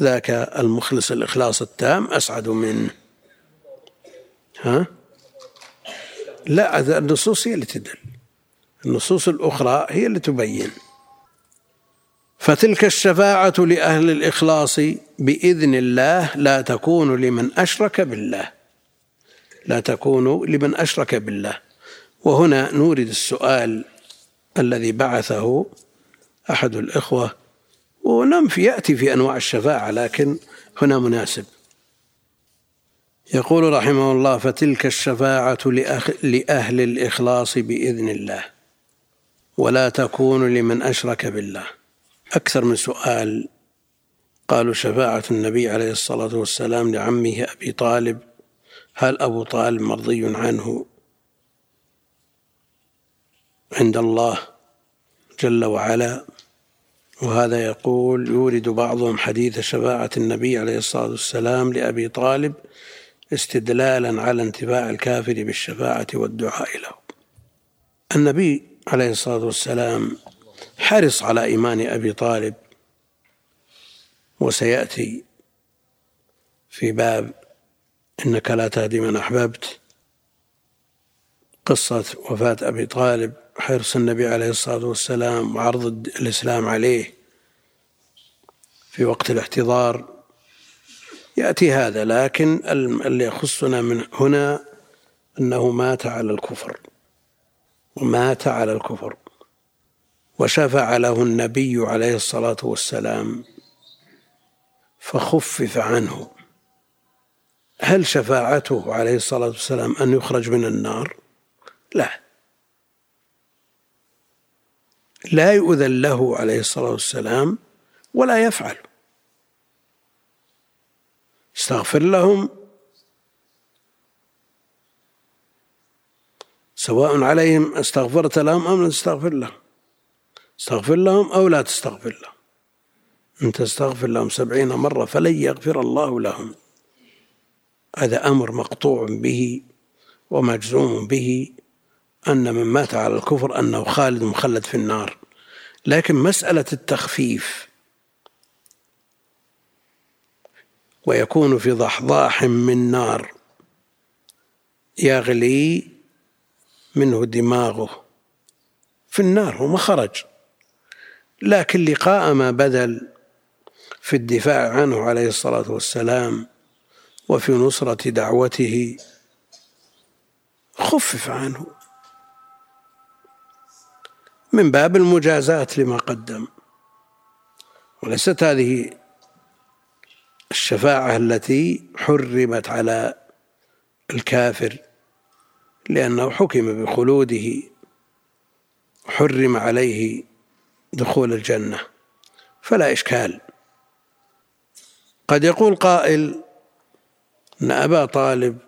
ذاك المخلص الإخلاص التام أسعد منه ها؟ لا النصوص هي اللي تدل. النصوص الأخرى هي اللي تبين. فتلك الشفاعة لأهل الإخلاص بإذن الله لا تكون لمن أشرك بالله. لا تكون لمن أشرك بالله. وهنا نورد السؤال الذي بعثه أحد الإخوة ونم في يأتي في أنواع الشفاعة لكن هنا مناسب. يقول رحمه الله فتلك الشفاعة لأهل الإخلاص بإذن الله ولا تكون لمن أشرك بالله. أكثر من سؤال قالوا شفاعة النبي عليه الصلاة والسلام لعمه أبي طالب هل أبو طالب مرضي عنه؟ عند الله جل وعلا. وهذا يقول يورد بعضهم حديث شفاعة النبي عليه الصلاة والسلام لأبي طالب استدلالا على انتفاع الكافر بالشفاعة والدعاء له. النبي عليه الصلاة والسلام حرص على إيمان أبي طالب وسيأتي في باب إنك لا تهدي من أحببت. قصة وفاة أبي طالب حرص النبي عليه الصلاة والسلام وعرض الإسلام عليه في وقت الاحتضار. يأتي هذا لكن اللي يخصنا من هنا أنه مات على الكفر. ومات على الكفر. وشفع له النبي عليه الصلاة والسلام فخفف عنه. هل شفاعته عليه الصلاة والسلام أن يخرج من النار؟ لا. لا يؤذن له عليه الصلاة والسلام ولا يفعل. استغفر لهم سواء عليهم استغفرت لهم أم لم تستغفر لهم. استغفر لهم أو لا تستغفر لهم. إن تستغفر لهم سبعين مرة فلن يغفر الله لهم. هذا أمر مقطوع به ومجزوم به أن من مات على الكفر أنه خالد مخلد في النار. لكن مسألة التخفيف ويكون في ضحضاح من نار. يغلي منه دماغه. في النار هو ما خرج. لكن لقاء ما بذل في الدفاع عنه عليه الصلاة والسلام وفي نصرة دعوته خفف عنه. من باب المجازاة لما قدم. وليست هذه الشفاعة التي حرمت على الكافر لأنه حكم بخلوده حرم عليه دخول الجنة. فلا إشكال. قد يقول قائل أن أبا طالب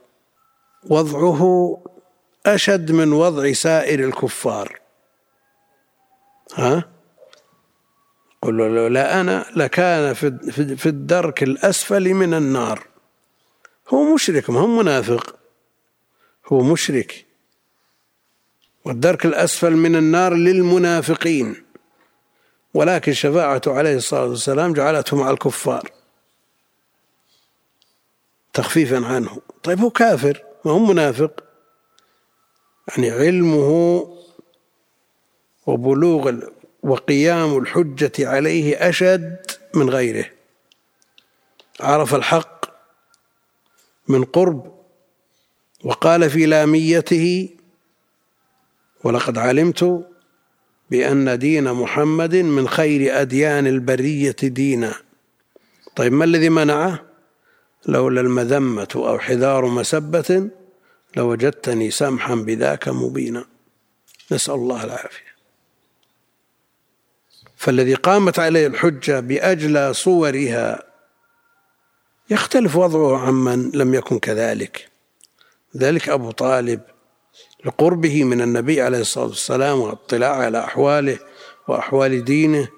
وضعه أشد من وضع سائر الكفار. ها؟ قل له لولا أنا لكان في الدرك الأسفل من النار. هو مشرك ما هو منافق. هو مشرك. والدرك الأسفل من النار للمنافقين. ولكن شفاعته عليه الصلاة والسلام جعلته مع الكفار. تخفيفا عنه. طيب هو كافر ما هو منافق. يعني علمه وبلوغ وقيام الحجة عليه أشد من غيره. عرف الحق من قرب وقال في لاميته ولقد علمت بأن دين محمد من خير أديان البرية دينا. طيب ما الذي منعه؟ لولا المذمة أو حذار مسبة لوجدتني سمحا بذاك مبينا. نسأل الله العافية. فالذي قامت عليه الحجة بأجلى صورها يختلف وضعه عمن لم يكن كذلك. ذلك أبو طالب لقربه من النبي عليه الصلاة والسلام والاطلاع على أحواله وأحوال دينه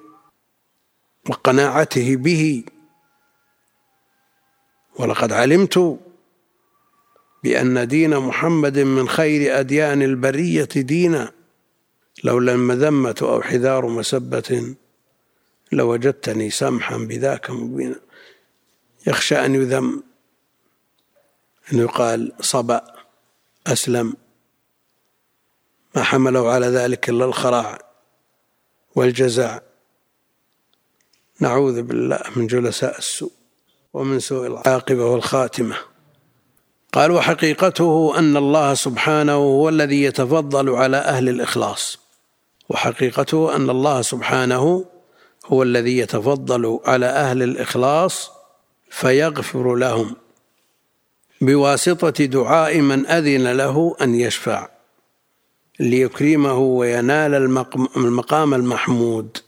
وقناعته به. ولقد علمت بأن دين محمد من خير أديان البرية دينا. لولا المذمة أو حذار مسبة لوجدتني سمحا بذاك مبينا. يخشى أن يذم أن يقال صبأ أسلم. ما حمله على ذلك إلا الخراع والجزع. نعوذ بالله من جلساء السوء ومن سوء العاقبة والخاتمة. قال وحقيقته أن الله سبحانه هو الذي يتفضل على أهل الإخلاص. وحقيقته أن الله سبحانه هو الذي يتفضل على أهل الإخلاص فيغفر لهم بواسطة دعاء من أذن له أن يشفع ليكرمه وينال المقام المحمود.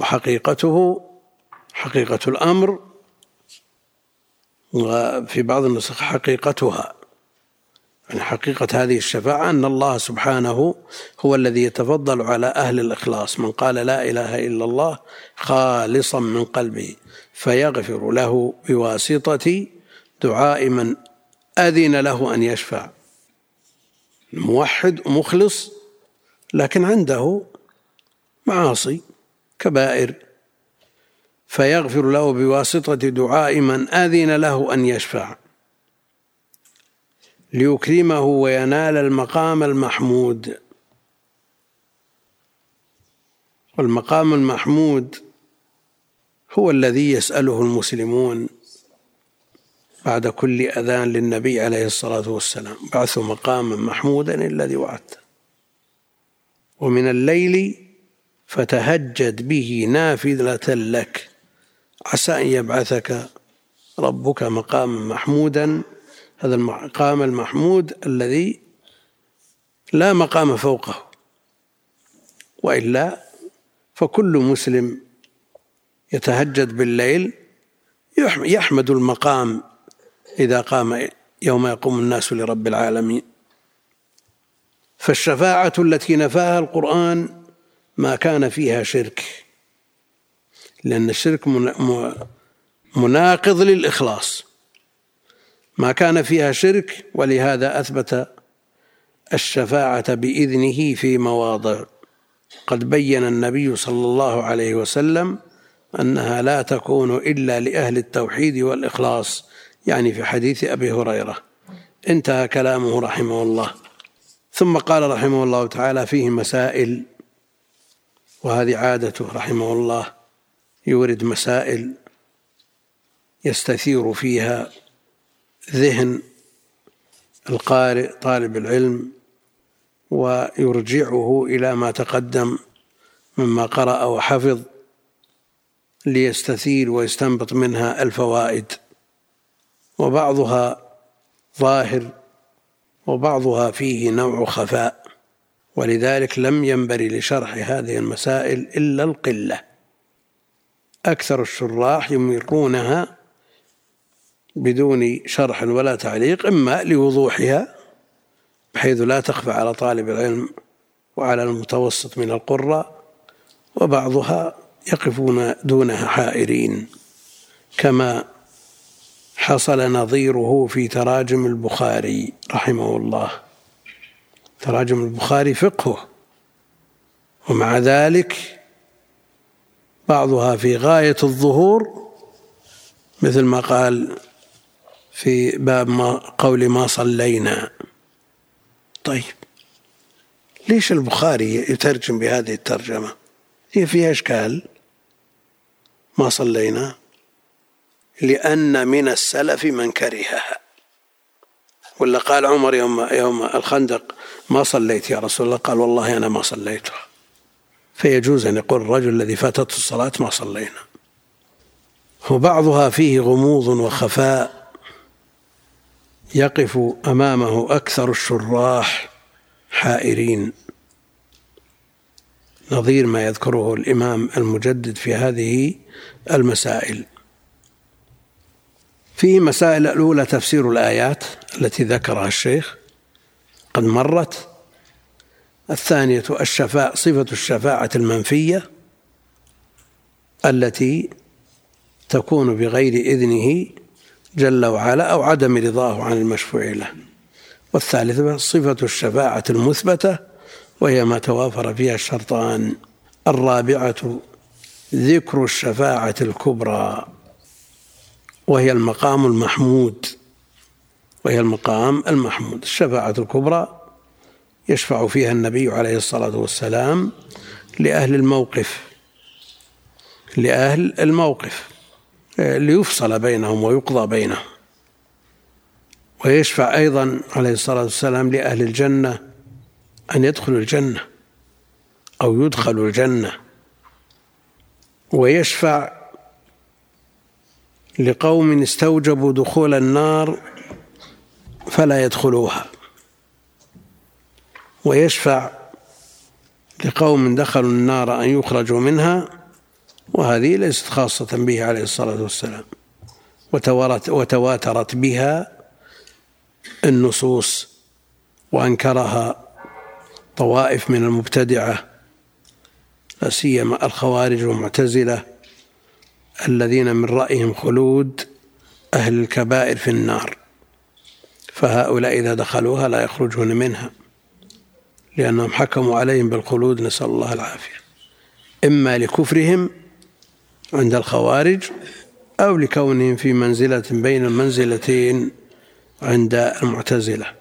وحقيقته حقيقة الأمر وفي بعض النسخ حقيقتها. يعني حقيقة هذه الشفاعة أن الله سبحانه هو الذي يتفضل على أهل الإخلاص من قال لا إله إلا الله خالصا من قلبه فيغفر له بواسطة دعاء من أذن له أن يشفع. موحد مخلص لكن عنده معاصي كبائر فيغفر له بواسطة دعاء من أذن له أن يشفع. ليكرمه وينال المقام المحمود. والمقام المحمود هو الذي يسأله المسلمون بعد كل أذان للنبي عليه الصلاة والسلام. بعث مقاما محمودا الذي وعدته ومن الليل فتهجد به نافذة لك. عسى أن يبعثك ربك مقاما محمودا هذا المقام المحمود الذي لا مقام فوقه وإلا فكل مسلم يتهجد بالليل يحمد المقام إذا قام يوم يقوم الناس لرب العالمين. فالشفاعة التي نفاها القرآن ما كان فيها شرك لأن الشرك مناقض للإخلاص. ما كان فيها شرك ولهذا أثبت الشفاعة بإذنه في مواضع. قد بين النبي صلى الله عليه وسلم أنها لا تكون إلا لأهل التوحيد والإخلاص يعني في حديث أبي هريرة. انتهى كلامه رحمه الله. ثم قال رحمه الله تعالى فيه مسائل وهذه عادته رحمه الله. يورد مسائل يستثير فيها. ذهن القارئ طالب العلم ويرجعه إلى ما تقدم مما قرأ وحفظ ليستثير ويستنبط منها الفوائد. وبعضها ظاهر وبعضها فيه نوع خفاء ولذلك لم ينبري لشرح هذه المسائل إلا القلة. أكثر الشراح يمرونها بدون شرح ولا تعليق إما لوضوحها بحيث لا تخفى على طالب العلم وعلى المتوسط من القراء وبعضها يقفون دونها حائرين. كما حصل نظيره في تراجم البخاري رحمه الله. تراجم البخاري فقهه. ومع ذلك بعضها في غاية الظهور مثل ما قال في باب ما قول ما صلينا. طيب. ليش البخاري يترجم بهذه الترجمة؟ هي فيها إشكال. ما صلينا. لأن من السلف من كرهها. ولا قال عمر يوم يوم الخندق ما صليت يا رسول الله؟ قال والله أنا ما صليتها فيجوز أن يقول الرجل الذي فاتته الصلاة ما صلينا. وبعضها فيه غموض وخفاء. يقف أمامه أكثر الشراح حائرين. نظير ما يذكره الإمام المجدد في هذه المسائل. في مسائل الأولى تفسير الآيات التي ذكرها الشيخ قد مرت. الثانية الشفاعه صفة الشفاعة المنفية التي تكون بغير إذنه جل وعلا أو عدم رضاه عن المشفوع له. والثالثة صفة الشفاعة المثبتة وهي ما توافر فيها الشرطان. الرابعة ذكر الشفاعة الكبرى وهي المقام المحمود. وهي المقام المحمود. الشفاعة الكبرى يشفع فيها النبي عليه الصلاة والسلام لأهل الموقف. لأهل الموقف. ليفصل بينهم ويقضى بينهم ويشفع أيضا عليه الصلاة والسلام لأهل الجنة أن يدخلوا الجنة أو يدخلوا الجنة. ويشفع لقوم استوجبوا دخول النار فلا يدخلوها. ويشفع لقوم دخلوا النار أن يخرجوا منها وهذه ليست خاصة به عليه الصلاة والسلام. وتواترت بها النصوص وأنكرها طوائف من المبتدعة لا سيما الخوارج والمعتزلة الذين من رأيهم خلود أهل الكبائر في النار. فهؤلاء إذا دخلوها لا يخرجون منها لأنهم حكموا عليهم بالخلود نسأل الله العافية. إما لكفرهم عند الخوارج أو لكونهم في منزلة بين المنزلتين عند المعتزلة.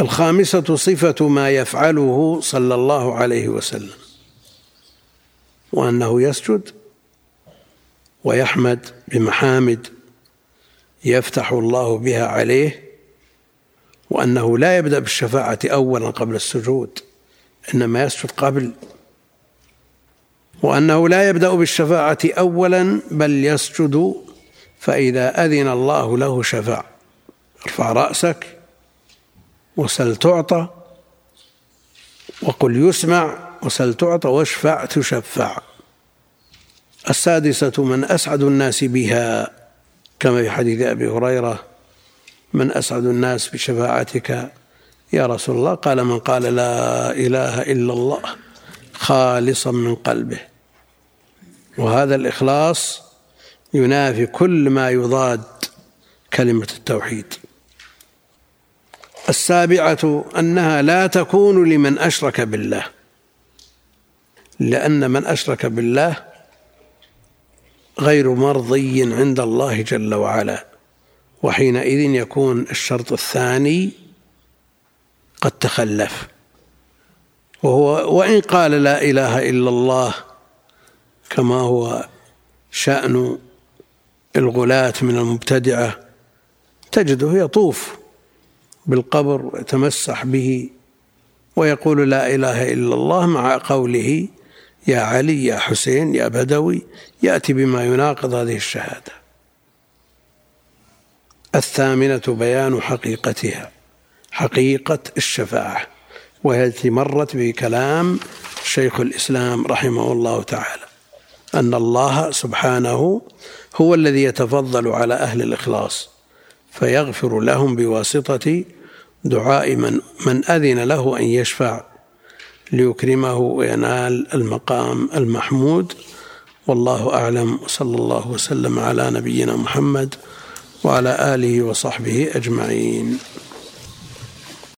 الخامسة صفة ما يفعله صلى الله عليه وسلم وأنه يسجد ويحمد بمحامد يفتح الله بها عليه وأنه لا يبدأ بالشفاعة أولا قبل السجود إنما يسجد قبل وأنه لا يبدأ بالشفاعة أولا بل يسجد فإذا أذن الله له شفع ارفع رأسك وسل تعطى وقل يسمع وسل تعطى واشفع تشفع. السادسة من أسعد الناس بها كما في حديث أبي هريرة من أسعد الناس بشفاعتك يا رسول الله. قال من قال لا إله إلا الله. خالصا من قلبه. وهذا الإخلاص ينافي كل ما يضاد كلمة التوحيد. السابعة أنها لا تكون لمن أشرك بالله. لأن من أشرك بالله غير مرضي عند الله جل وعلا. وحينئذ يكون الشرط الثاني قد تخلف. وهو وإن قال لا إله إلا الله كما هو شأن الغلاة من المبتدعة تجده يطوف بالقبر ويتمسح به ويقول لا إله إلا الله مع قوله يا علي يا حسين يا بدوي يأتي بما يناقض هذه الشهادة. الثامنة بيان حقيقتها حقيقة الشفاعة. وهي التي مرت بكلام شيخ الإسلام رحمه الله تعالى أن الله سبحانه هو الذي يتفضل على أهل الإخلاص فيغفر لهم بواسطة دعاء من من أذن له أن يشفع ليكرمه وينال المقام المحمود. والله أعلم وصلى الله وسلم على نبينا محمد وعلى آله وصحبه أجمعين.